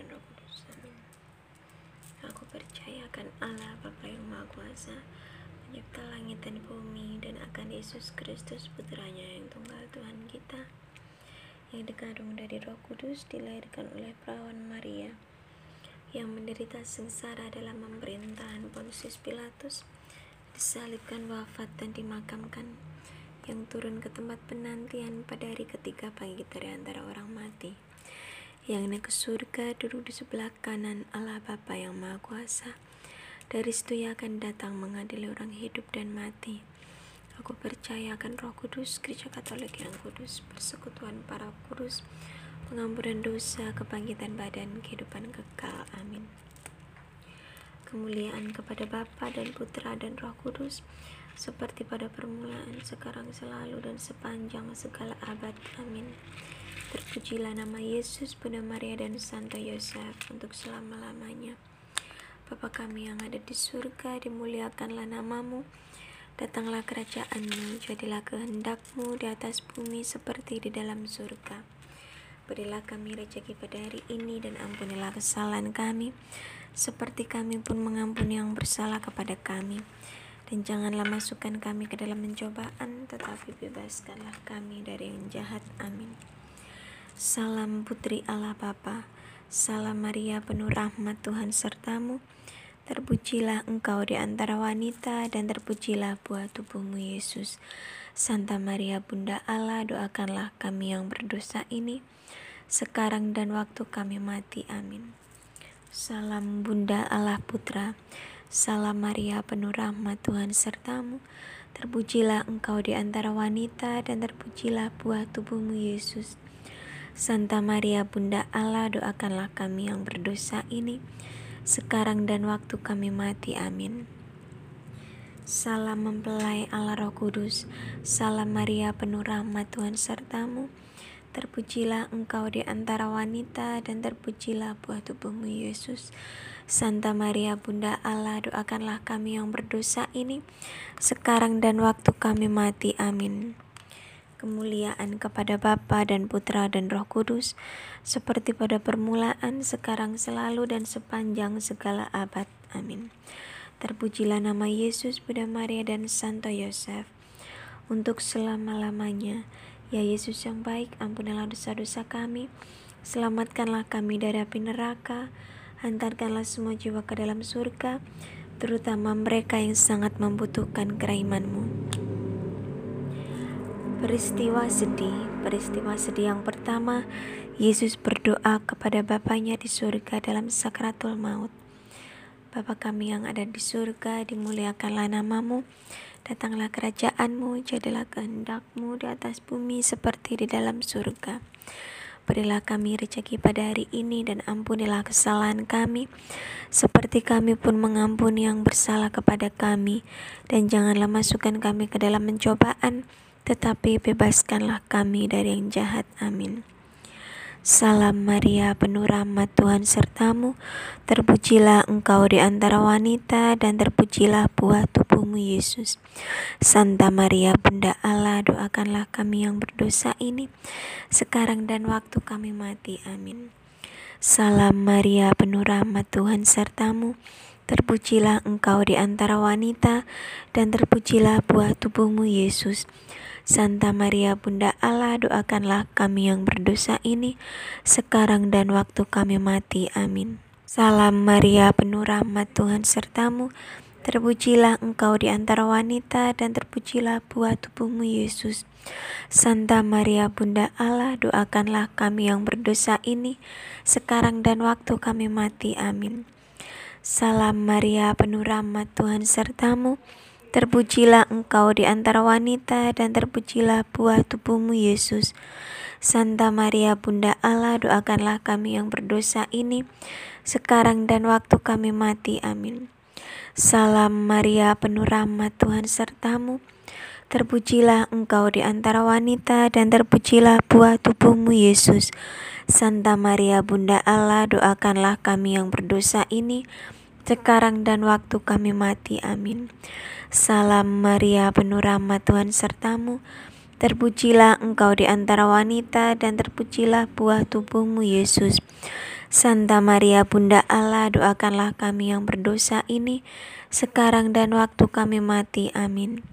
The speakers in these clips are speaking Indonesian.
dan Roh Kudus. Amin. Aku percaya akan Allah Bapa yang Maha Kuasa, pencipta langit dan bumi, dan akan Yesus Kristus Putranya yang tunggal Tuhan kita, yang dikandung dari Roh Kudus, dilahirkan oleh perawan Maria, yang menderita sengsara dalam pemerintahan Pontius Pilatus, disalibkan wafat dan dimakamkan, yang turun ke tempat penantian pada hari ketiga bangkit dari antara orang mati yang naik ke surga duduk di sebelah kanan Allah Bapa yang Maha Kuasa, dari situ ia akan datang mengadili orang hidup dan mati. Aku percaya akan roh kudus, gereja katolik yang kudus, persekutuan para kudus, pengampunan dosa, kebangkitan badan, kehidupan kekal. Amin. Kemuliaan kepada Bapa dan Putra dan Roh Kudus, seperti pada permulaan, sekarang, selalu, dan sepanjang segala abad. Amin. Terpujilah nama Yesus, Bunda Maria, dan Santo Yosef untuk selama-lamanya. Bapa kami yang ada di surga, dimuliakanlah namamu. Datanglah kerajaanmu, jadilah kehendakmu di atas bumi seperti di dalam surga. Berilah kami rezeki pada hari ini dan ampunilah kesalahan kami, seperti kami pun mengampuni yang bersalah kepada kami. Dan janganlah masukkan kami ke dalam pencobaan, tetapi bebaskanlah kami dari yang jahat. Amin. Salam Putri Allah Bapa, salam Maria penuh rahmat Tuhan sertamu. Terpujilah engkau di antara wanita dan terpujilah buah tubuhmu Yesus. Santa Maria Bunda Allah, doakanlah kami yang berdosa ini, sekarang dan waktu kami mati. Amin. Salam Bunda Allah Putra, salam Maria penuh rahmat Tuhan sertamu. Terpujilah engkau di antara wanita dan terpujilah buah tubuhmu Yesus. Santa Maria Bunda Allah, doakanlah kami yang berdosa ini, sekarang dan waktu kami mati. Amin. Salam mempelai Allah Roh Kudus, salam Maria penuh rahmat Tuhan sertamu. Terpujilah engkau di antara wanita dan terpujilah buah tubuhmu Yesus. Santa Maria Bunda Allah, doakanlah kami yang berdosa ini, sekarang dan waktu kami mati. Amin kemuliaan kepada Bapa dan Putra dan Roh Kudus, seperti pada permulaan, sekarang, selalu, dan sepanjang segala abad. Amin. Terpujilah nama Yesus, Bunda Maria, dan Santo Yosef, untuk selama-lamanya. Ya Yesus yang baik, ampunilah dosa-dosa kami, selamatkanlah kami dari api neraka, hantarkanlah semua jiwa ke dalam surga, terutama mereka yang sangat membutuhkan keraimanmu. Peristiwa sedih, peristiwa sedih yang pertama, Yesus berdoa kepada Bapaknya di surga dalam sakratul maut. Bapa kami yang ada di surga, dimuliakanlah namamu, datanglah kerajaanmu, jadilah kehendakmu di atas bumi seperti di dalam surga. Berilah kami rezeki pada hari ini dan ampunilah kesalahan kami, seperti kami pun mengampuni yang bersalah kepada kami. Dan janganlah masukkan kami ke dalam pencobaan, tetapi bebaskanlah kami dari yang jahat. Amin. Salam Maria, penuh rahmat Tuhan sertamu, terpujilah engkau di antara wanita dan terpujilah buah tubuhmu Yesus. Santa Maria Bunda Allah, doakanlah kami yang berdosa ini, sekarang dan waktu kami mati. Amin. Salam Maria, penuh rahmat Tuhan sertamu, terpujilah engkau di antara wanita dan terpujilah buah tubuhmu Yesus. Santa Maria Bunda Allah, doakanlah kami yang berdosa ini, sekarang dan waktu kami mati. Amin. Salam Maria, penuh rahmat Tuhan sertamu, terpujilah engkau di antara wanita dan terpujilah buah tubuhmu Yesus. Santa Maria Bunda Allah, doakanlah kami yang berdosa ini, sekarang dan waktu kami mati. Amin. Salam Maria, penuh rahmat Tuhan sertamu, Terpujilah engkau di antara wanita dan terpujilah buah tubuhmu Yesus. Santa Maria Bunda Allah doakanlah kami yang berdosa ini sekarang dan waktu kami mati. Amin. Salam Maria penuh rahmat Tuhan sertamu. Terpujilah engkau di antara wanita dan terpujilah buah tubuhmu Yesus. Santa Maria Bunda Allah doakanlah kami yang berdosa ini sekarang dan waktu kami mati. Amin. Salam Maria, penuh rahmat Tuhan sertamu. Terpujilah engkau di antara wanita dan terpujilah buah tubuhmu Yesus. Santa Maria Bunda Allah, doakanlah kami yang berdosa ini, sekarang dan waktu kami mati. Amin.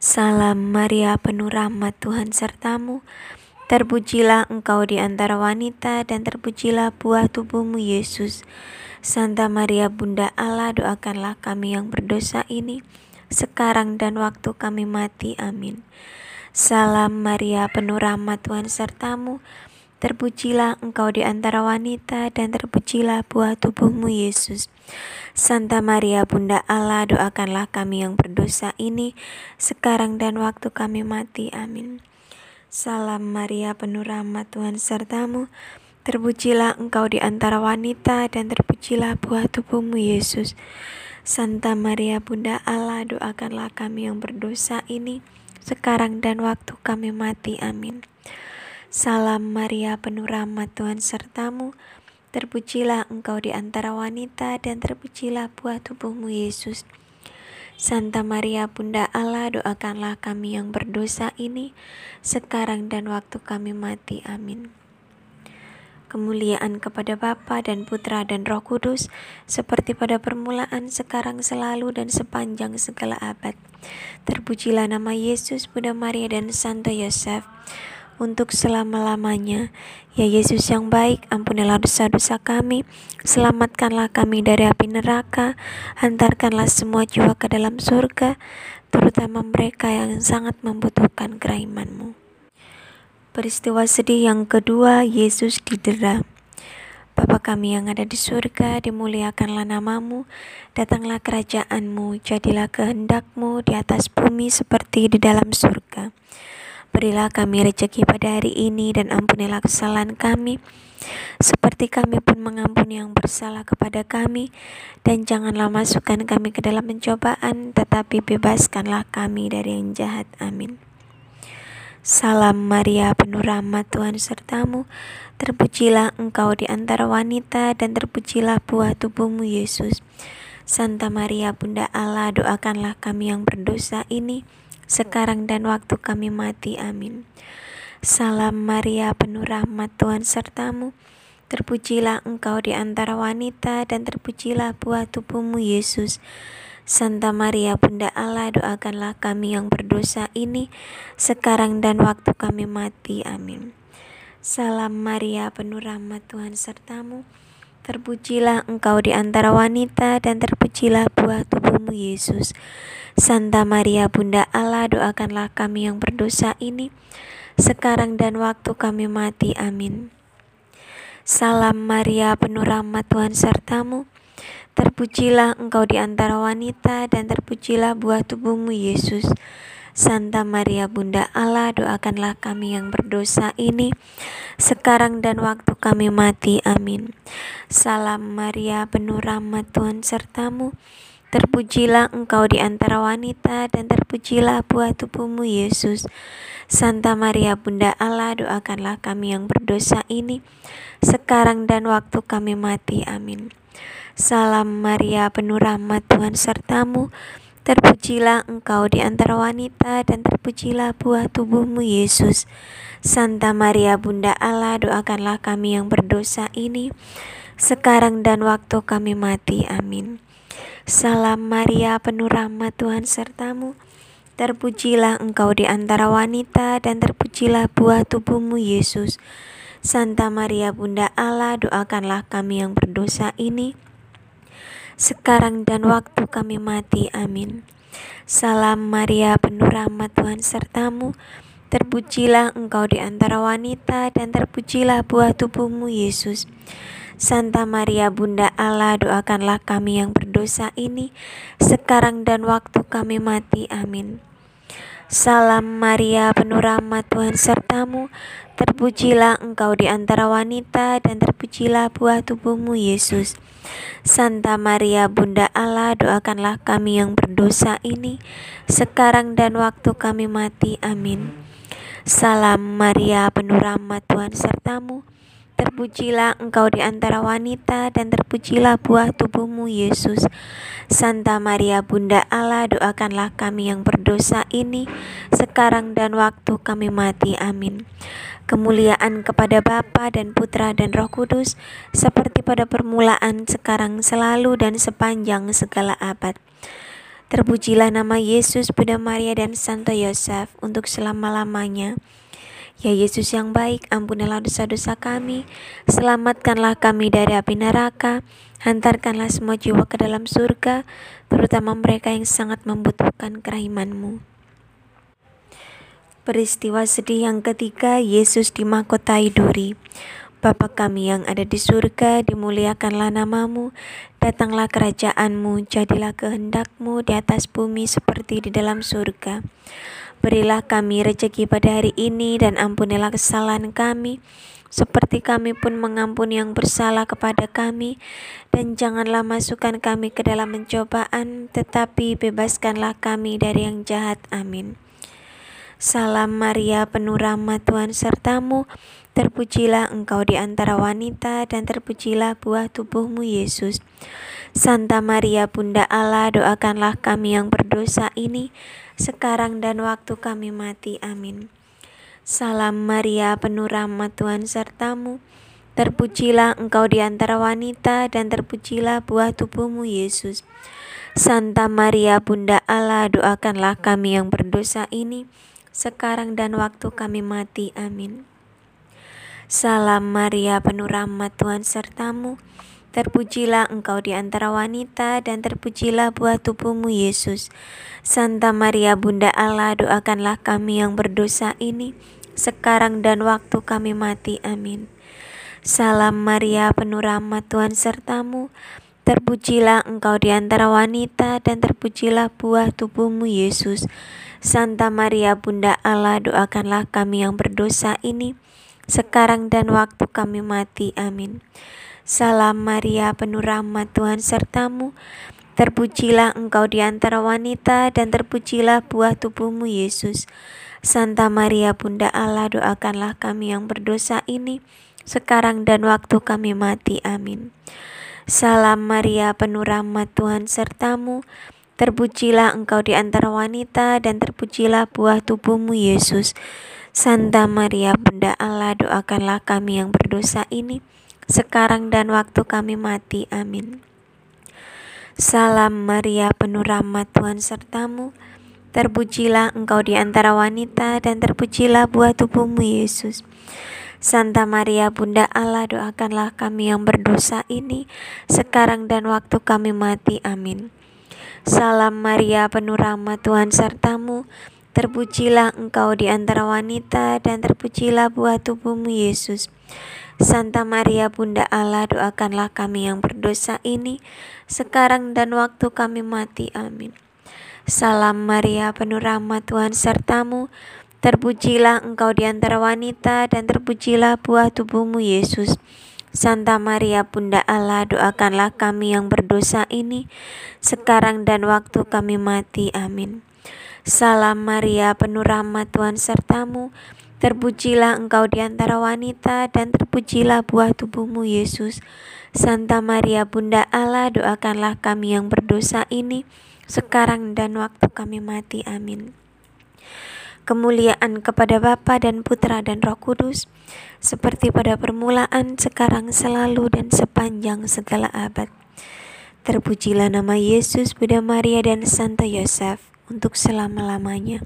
Salam Maria, penuh rahmat Tuhan sertamu. Terpujilah engkau di antara wanita dan terpujilah buah tubuhmu Yesus. Santa Maria Bunda Allah, doakanlah kami yang berdosa ini, sekarang dan waktu kami mati. Amin. Salam Maria, penuh rahmat Tuhan sertamu. Terpujilah engkau di antara wanita dan terpujilah buah tubuhmu Yesus. Santa Maria Bunda Allah doakanlah kami yang berdosa ini sekarang dan waktu kami mati. Amin. Salam Maria penuh rahmat Tuhan sertamu. Terpujilah engkau di antara wanita dan terpujilah buah tubuhmu Yesus. Santa Maria Bunda Allah doakanlah kami yang berdosa ini sekarang dan waktu kami mati. Amin. Salam Maria penuh rahmat Tuhan sertamu. Terpujilah engkau di antara wanita dan terpujilah buah tubuhmu Yesus. Santa Maria Bunda Allah doakanlah kami yang berdosa ini sekarang dan waktu kami mati. Amin. Kemuliaan kepada Bapa dan Putra dan Roh Kudus seperti pada permulaan, sekarang, selalu dan sepanjang segala abad. Terpujilah nama Yesus, Bunda Maria dan Santo Yosef untuk selama-lamanya. Ya Yesus yang baik, ampunilah dosa-dosa kami, selamatkanlah kami dari api neraka, hantarkanlah semua jiwa ke dalam surga, terutama mereka yang sangat membutuhkan keraimanmu. Peristiwa sedih yang kedua, Yesus didera. Bapa kami yang ada di surga, dimuliakanlah namamu, datanglah kerajaanmu, jadilah kehendakmu di atas bumi seperti di dalam surga. Berilah kami rezeki pada hari ini dan ampunilah kesalahan kami, seperti kami pun mengampuni yang bersalah kepada kami. Dan janganlah masukkan kami ke dalam pencobaan, tetapi bebaskanlah kami dari yang jahat. Amin. Salam Maria, penuh rahmat Tuhan sertamu. Terpujilah engkau di antara wanita dan terpujilah buah tubuhmu Yesus. Santa Maria, Bunda Allah, doakanlah kami yang berdosa ini sekarang dan waktu kami mati. Amin. Salam Maria, penuh rahmat Tuhan sertamu. Terpujilah engkau di antara wanita dan terpujilah buah tubuhmu Yesus. Santa Maria Bunda Allah doakanlah kami yang berdosa ini sekarang dan waktu kami mati. Amin. Salam Maria penuh rahmat Tuhan sertamu. Terpujilah engkau di antara wanita dan terpujilah buah tubuhmu Yesus. Santa Maria Bunda Allah doakanlah kami yang berdosa ini sekarang dan waktu kami mati. Amin. Salam Maria penuh rahmat Tuhan sertamu. Terpujilah engkau di antara wanita dan terpujilah buah tubuhmu Yesus. Santa Maria Bunda Allah doakanlah kami yang berdosa ini sekarang dan waktu kami mati. Amin. Salam Maria penuh rahmat Tuhan sertamu. Terpujilah engkau di antara wanita dan terpujilah buah tubuhmu Yesus. Santa Maria Bunda Allah doakanlah kami yang berdosa ini sekarang dan waktu kami mati. Amin. Salam Maria penuh rahmat Tuhan sertamu. Terpujilah engkau di antara wanita dan terpujilah buah tubuhmu Yesus. Santa Maria Bunda Allah doakanlah kami yang berdosa ini sekarang dan waktu kami mati. Amin. Salam Maria, penuh rahmat Tuhan sertamu. Terpujilah engkau di antara wanita dan terpujilah buah tubuhmu Yesus. Santa Maria Bunda Allah, doakanlah kami yang berdosa ini sekarang dan waktu kami mati. Amin. Salam Maria, penuh rahmat Tuhan sertamu. Terpujilah engkau di antara wanita dan terpujilah buah tubuhmu Yesus. Santa Maria Bunda Allah doakanlah kami yang berdosa ini sekarang dan waktu kami mati. Amin. Salam Maria penuh rahmat Tuhan sertamu Terpujilah engkau di antara wanita dan terpujilah buah tubuhmu Yesus. Santa Maria Bunda Allah doakanlah kami yang berdosa ini sekarang dan waktu kami mati. Amin. Salam Maria penuh rahmat Tuhan sertamu Terpujilah engkau di antara wanita dan terpujilah buah tubuhmu Yesus. Santa Maria Bunda Allah doakanlah kami yang berdosa ini sekarang dan waktu kami mati. Amin. Kemuliaan kepada Bapa dan Putra dan Roh Kudus seperti pada permulaan sekarang selalu dan sepanjang segala abad. Terpujilah nama Yesus, Bunda Maria dan Santo Yosef untuk selama-lamanya. Ya Yesus yang baik, ampunilah dosa-dosa kami, selamatkanlah kami dari api neraka, hantarkanlah semua jiwa ke dalam surga, terutama mereka yang sangat membutuhkan kerahimanmu. Peristiwa sedih yang ketiga, Yesus dimahkotai duri. Bapa kami yang ada di surga, dimuliakanlah namamu, datanglah kerajaanmu, jadilah kehendakmu di atas bumi seperti di dalam surga. Berilah kami rezeki pada hari ini dan ampunilah kesalahan kami, seperti kami pun mengampuni yang bersalah kepada kami. Dan janganlah masukkan kami ke dalam pencobaan, tetapi bebaskanlah kami dari yang jahat. Amin. Salam Maria, penuh rahmat Tuhan sertamu. Terpujilah engkau di antara wanita, dan terpujilah buah tubuhmu, Yesus. Santa Maria, Bunda Allah, doakanlah kami yang berdosa ini sekarang dan waktu kami mati. Amin. Salam Maria, penuh rahmat Tuhan sertamu. Terpujilah engkau di antara wanita dan terpujilah buah tubuhmu Yesus. Santa Maria Bunda Allah, doakanlah kami yang berdosa ini sekarang dan waktu kami mati. Amin. Salam Maria, penuh rahmat Tuhan sertamu. Terpujilah engkau di antara wanita dan terpujilah buah tubuhmu Yesus. Santa Maria Bunda Allah doakanlah kami yang berdosa ini sekarang dan waktu kami mati. Amin. Salam Maria penuh rahmat Tuhan sertamu. Terpujilah engkau di antara wanita dan terpujilah buah tubuhmu Yesus. Santa Maria Bunda Allah doakanlah kami yang berdosa ini sekarang dan waktu kami mati. Amin. Salam Maria, penuh rahmat Tuhan sertamu. Terpujilah engkau di antara wanita dan terpujilah buah tubuhmu Yesus. Santa Maria Bunda Allah doakanlah kami yang berdosa ini sekarang dan waktu kami mati. Amin. Salam Maria penuh rahmat Tuhan sertamu. Terpujilah engkau di antara wanita dan terpujilah buah tubuhmu Yesus. Santa Maria Bunda Allah doakanlah kami yang berdosa ini sekarang dan waktu kami mati. Amin. Salam Maria, penuh rahmat Tuhan sertamu. Terpujilah engkau di antara wanita dan terpujilah buah tubuhmu Yesus. Santa Maria Bunda Allah doakanlah kami yang berdosa ini sekarang dan waktu kami mati. Amin. Salam Maria penuh rahmat Tuhan sertamu. Terpujilah engkau di antara wanita dan terpujilah buah tubuhmu Yesus. Santa Maria Bunda Allah doakanlah kami yang berdosa ini sekarang dan waktu kami mati. Amin. Salam Maria penuh rahmat Tuhan sertamu. Terpujilah engkau di antara wanita dan terpujilah buah tubuhmu Yesus. Santa Maria Bunda Allah doakanlah kami yang berdosa ini sekarang dan waktu kami mati. Amin. Salam Maria penuh rahmat Tuhan sertamu. Terpujilah engkau di antara wanita dan terpujilah buah tubuhmu Yesus. Santa Maria Bunda Allah doakanlah kami yang berdosa ini sekarang dan waktu kami mati. Amin. Kemuliaan kepada Bapa dan Putra dan Roh Kudus, seperti pada permulaan, sekarang, selalu, dan sepanjang segala abad. Terpujilah nama Yesus, Bunda Maria, dan Santo Yosef untuk selama-lamanya.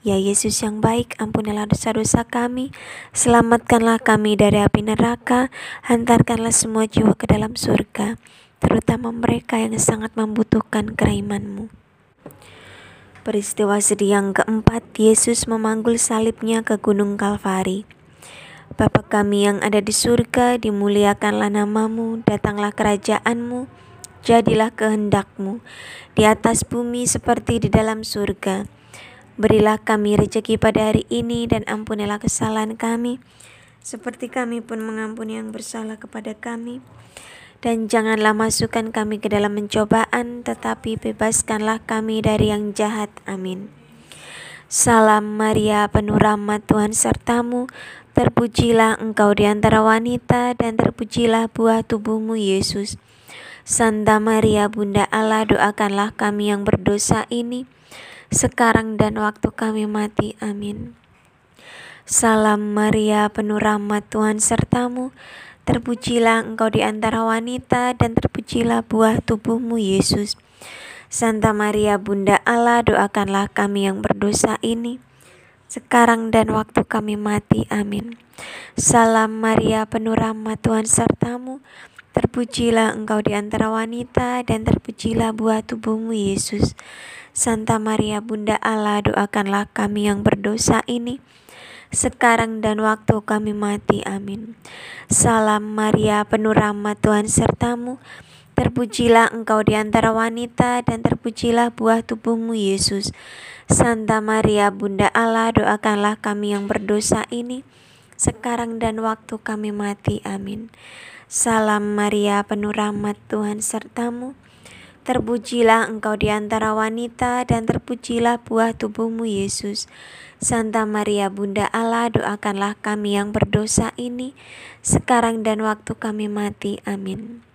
Ya Yesus yang baik, ampunilah dosa-dosa kami, selamatkanlah kami dari api neraka, hantarkanlah semua jiwa ke dalam surga, terutama mereka yang sangat membutuhkan kerahimanmu. Peristiwa sedih yang keempat, Yesus memanggul salibnya ke Gunung Kalvari. Bapa kami yang ada di surga, dimuliakanlah namamu, datanglah kerajaanmu, jadilah kehendakmu, di atas bumi seperti di dalam surga. Berilah kami rezeki pada hari ini dan ampunilah kesalahan kami, seperti kami pun mengampuni yang bersalah kepada kami. Dan janganlah masukkan kami ke dalam pencobaan, tetapi bebaskanlah kami dari yang jahat. Amin. Salam Maria, penuh rahmat Tuhan sertamu. Terpujilah engkau di antara wanita, dan terpujilah buah tubuhmu, Yesus. Santa Maria, Bunda Allah, doakanlah kami yang berdosa ini, sekarang dan waktu kami mati. Amin. Salam Maria, penuh rahmat Tuhan sertamu. Terpujilah engkau di antara wanita, dan terpujilah buah tubuhmu, Yesus. Santa Maria, Bunda Allah, doakanlah kami yang berdosa ini sekarang dan waktu kami mati. Amin. Salam Maria, penuh rahmat Tuhan sertamu. Terpujilah engkau di antara wanita dan terpujilah buah tubuhmu Yesus. Santa Maria Bunda Allah, doakanlah kami yang berdosa ini sekarang dan waktu kami mati. Amin. Salam Maria, penuh rahmat Tuhan sertamu. Terpujilah engkau di antara wanita dan terpujilah buah tubuhmu Yesus. Santa Maria Bunda Allah doakanlah kami yang berdosa ini sekarang dan waktu kami mati. Amin. Salam Maria penuh rahmat Tuhan sertamu. Terpujilah engkau di antara wanita dan terpujilah buah tubuhmu Yesus. Santa Maria Bunda Allah doakanlah kami yang berdosa ini sekarang dan waktu kami mati. Amin.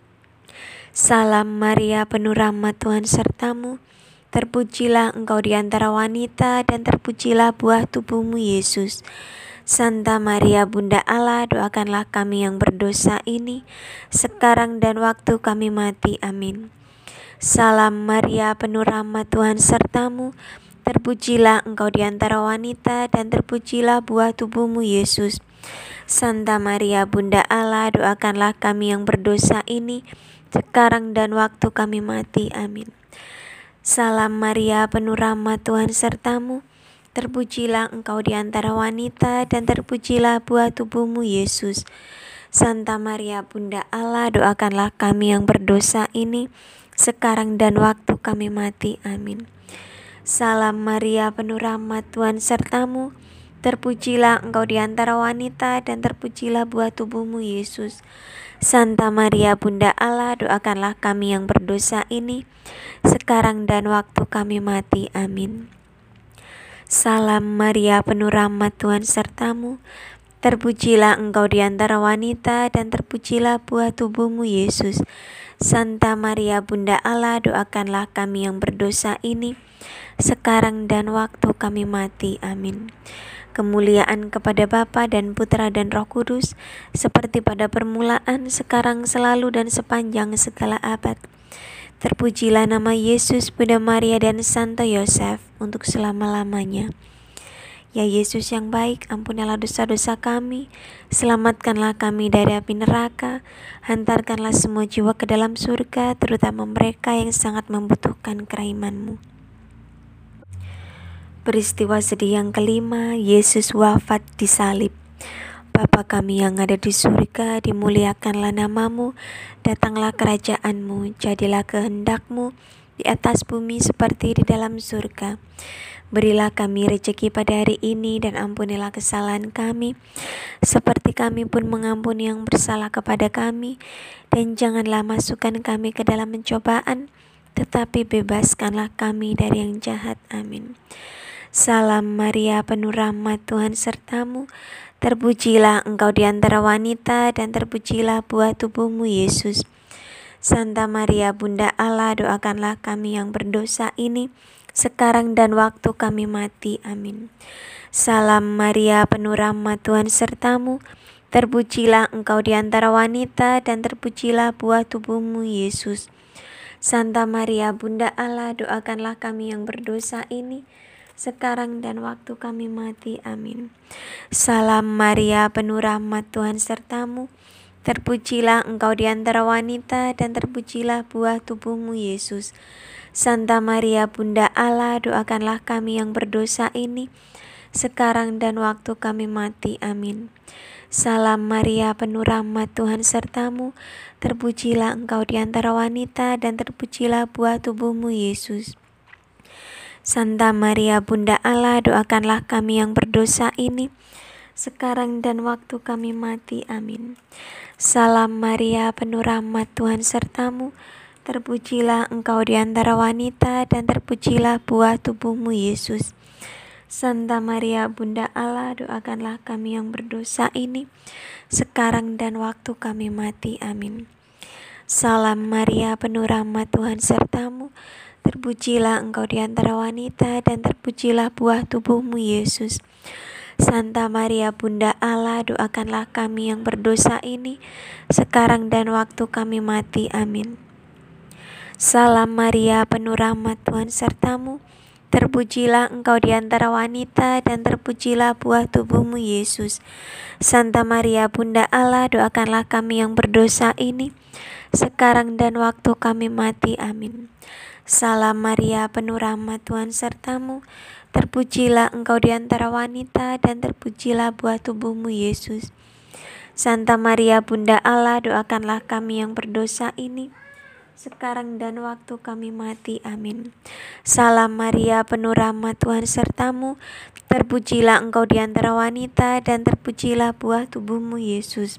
Salam Maria penuh rahmat Tuhan sertamu. Terpujilah engkau di antara wanita dan terpujilah buah tubuhmu Yesus. Santa Maria Bunda Allah, doakanlah kami yang berdosa ini, sekarang dan waktu kami mati. Amin. Salam Maria, penuh rahmat Tuhan sertamu. Terpujilah engkau di antara wanita dan terpujilah buah tubuhmu Yesus. Santa Maria Bunda Allah, doakanlah kami yang berdosa ini, sekarang dan waktu kami mati. Amin. Salam Maria, penuh rahmat Tuhan sertamu. Terpujilah engkau di antara wanita dan terpujilah buah tubuhmu Yesus. Santa Maria Bunda Allah, doakanlah kami yang berdosa ini sekarang dan waktu kami mati. Amin. Salam Maria, penuh rahmat Tuhan sertamu. Terpujilah engkau di antara wanita dan terpujilah buah tubuhmu Yesus. Santa Maria Bunda Allah, doakanlah kami yang berdosa ini sekarang dan waktu kami mati. Amin. Salam Maria, penuh rahmat Tuhan sertamu. Terpujilah engkau di antara wanita dan terpujilah buah tubuhmu Yesus. Santa Maria Bunda Allah, doakanlah kami yang berdosa ini sekarang dan waktu kami mati. Amin kemuliaan kepada Bapa dan Putra dan Roh Kudus, seperti pada permulaan, sekarang, selalu, dan sepanjang segala abad. Terpujilah nama Yesus, Bunda Maria, dan Santo Yosef untuk selama-lamanya. Ya Yesus yang baik, ampunilah dosa-dosa kami, selamatkanlah kami dari api neraka, hantarkanlah semua jiwa ke dalam surga, terutama mereka yang sangat membutuhkan keraimanmu. Peristiwa sedih yang kelima, Yesus wafat di salib. Bapa kami yang ada di surga, dimuliakanlah namamu, datanglah kerajaanmu, jadilah kehendakmu di atas bumi seperti di dalam surga. Berilah kami rezeki pada hari ini dan ampunilah kesalahan kami, seperti kami pun mengampuni yang bersalah kepada kami. Dan janganlah masukkan kami ke dalam pencobaan, tetapi bebaskanlah kami dari yang jahat. Amin. Salam Maria penuh rahmat Tuhan sertamu. Terpujilah engkau di antara wanita dan terpujilah buah tubuhmu Yesus. Santa Maria Bunda Allah doakanlah kami yang berdosa ini sekarang dan waktu kami mati. Amin. Salam Maria penuh rahmat Tuhan sertamu. Terpujilah engkau di antara wanita dan terpujilah buah tubuhmu Yesus. Santa Maria Bunda Allah doakanlah kami yang berdosa ini sekarang dan waktu kami mati. Amin. Salam Maria, penuh rahmat Tuhan sertamu. Terpujilah engkau di antara wanita dan terpujilah buah tubuhmu Yesus. Santa Maria Bunda Allah, doakanlah kami yang berdosa ini sekarang dan waktu kami mati. Amin. Salam Maria, penuh rahmat Tuhan sertamu. Terpujilah engkau di antara wanita dan terpujilah buah tubuhmu Yesus. Santa Maria Bunda Allah, doakanlah kami yang berdosa ini, sekarang dan waktu kami mati. Amin. Salam Maria, penuh rahmat Tuhan sertamu, terpujilah engkau di antara wanita dan terpujilah buah tubuhmu Yesus. Santa Maria Bunda Allah, doakanlah kami yang berdosa ini, sekarang dan waktu kami mati. Amin. Salam Maria, penuh rahmat Tuhan sertamu. Terpujilah engkau di antara wanita, dan terpujilah buah tubuhmu, Yesus. Santa Maria Bunda Allah, doakanlah kami yang berdosa ini, sekarang dan waktu kami mati. Amin. Salam Maria, penuh rahmat Tuhan sertamu. Terpujilah engkau di antara wanita dan terpujilah buah tubuhmu Yesus. Santa Maria Bunda Allah doakanlah kami yang berdosa ini sekarang dan waktu kami mati. Amin. Salam Maria penuh rahmat Tuhan sertamu. Terpujilah engkau di antara wanita dan terpujilah buah tubuhmu Yesus. Santa Maria Bunda Allah doakanlah kami yang berdosa ini sekarang dan waktu kami mati. Amin. Salam Maria, penuh rahmat Tuhan sertamu. Terpujilah engkau di antara wanita dan terpujilah buah tubuhmu Yesus.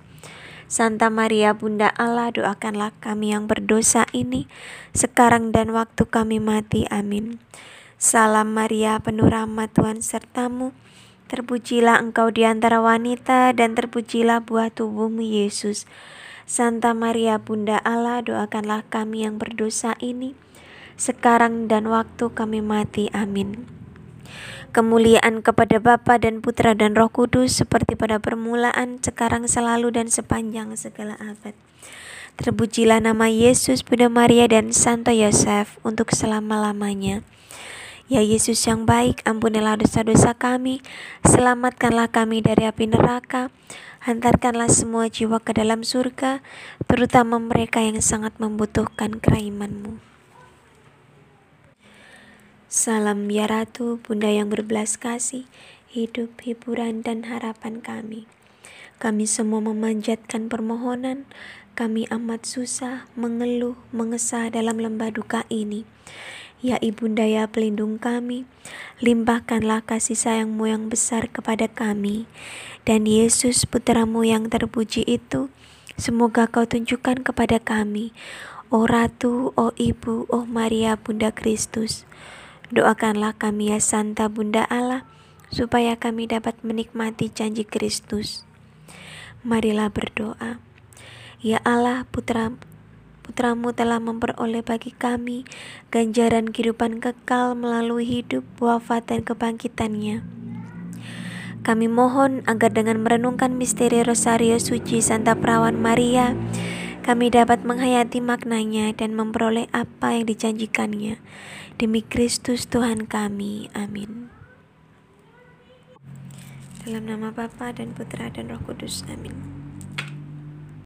Santa Maria Bunda Allah, doakanlah kami yang berdosa ini sekarang dan waktu kami mati. Amin. Salam Maria, penuh rahmat Tuhan sertamu. Terpujilah engkau di antara wanita dan terpujilah buah tubuhmu Yesus. Santa Maria Bunda Allah, doakanlah kami yang berdosa ini, sekarang dan waktu kami mati. Amin. Kemuliaan kepada Bapa dan Putra dan Roh Kudus seperti pada permulaan, sekarang selalu dan sepanjang segala abad. Terpujilah nama Yesus, Bunda Maria dan Santo Yosef untuk selama-lamanya. Ya Yesus yang baik, ampunilah dosa-dosa kami, selamatkanlah kami dari api neraka, Hantarkanlah semua jiwa ke dalam surga, terutama mereka yang sangat membutuhkan keraimanmu. Salam ya Ratu, Bunda yang berbelas kasih, hidup, hiburan, dan harapan kami. Kami semua memanjatkan permohonan, kami amat susah, mengeluh, mengesah dalam lembah duka ini. Ya Ibunda ya pelindung kami, limpahkanlah kasih sayangmu yang besar kepada kami. Dan Yesus putramu yang terpuji itu, semoga kau tunjukkan kepada kami, Oh Ratu, Oh Ibu, Oh Maria Bunda Kristus. Doakanlah kami ya Santa Bunda Allah, supaya kami dapat menikmati janji Kristus. Marilah berdoa. Ya Allah, putra Putramu telah memperoleh bagi kami ganjaran kehidupan kekal melalui hidup, wafat, dan kebangkitannya. Kami mohon agar dengan merenungkan misteri Rosario Suci Santa Perawan Maria, kami dapat menghayati maknanya dan memperoleh apa yang dijanjikannya. Demi Kristus Tuhan kami. Amin. Dalam nama Bapa dan Putra dan Roh Kudus. Amin.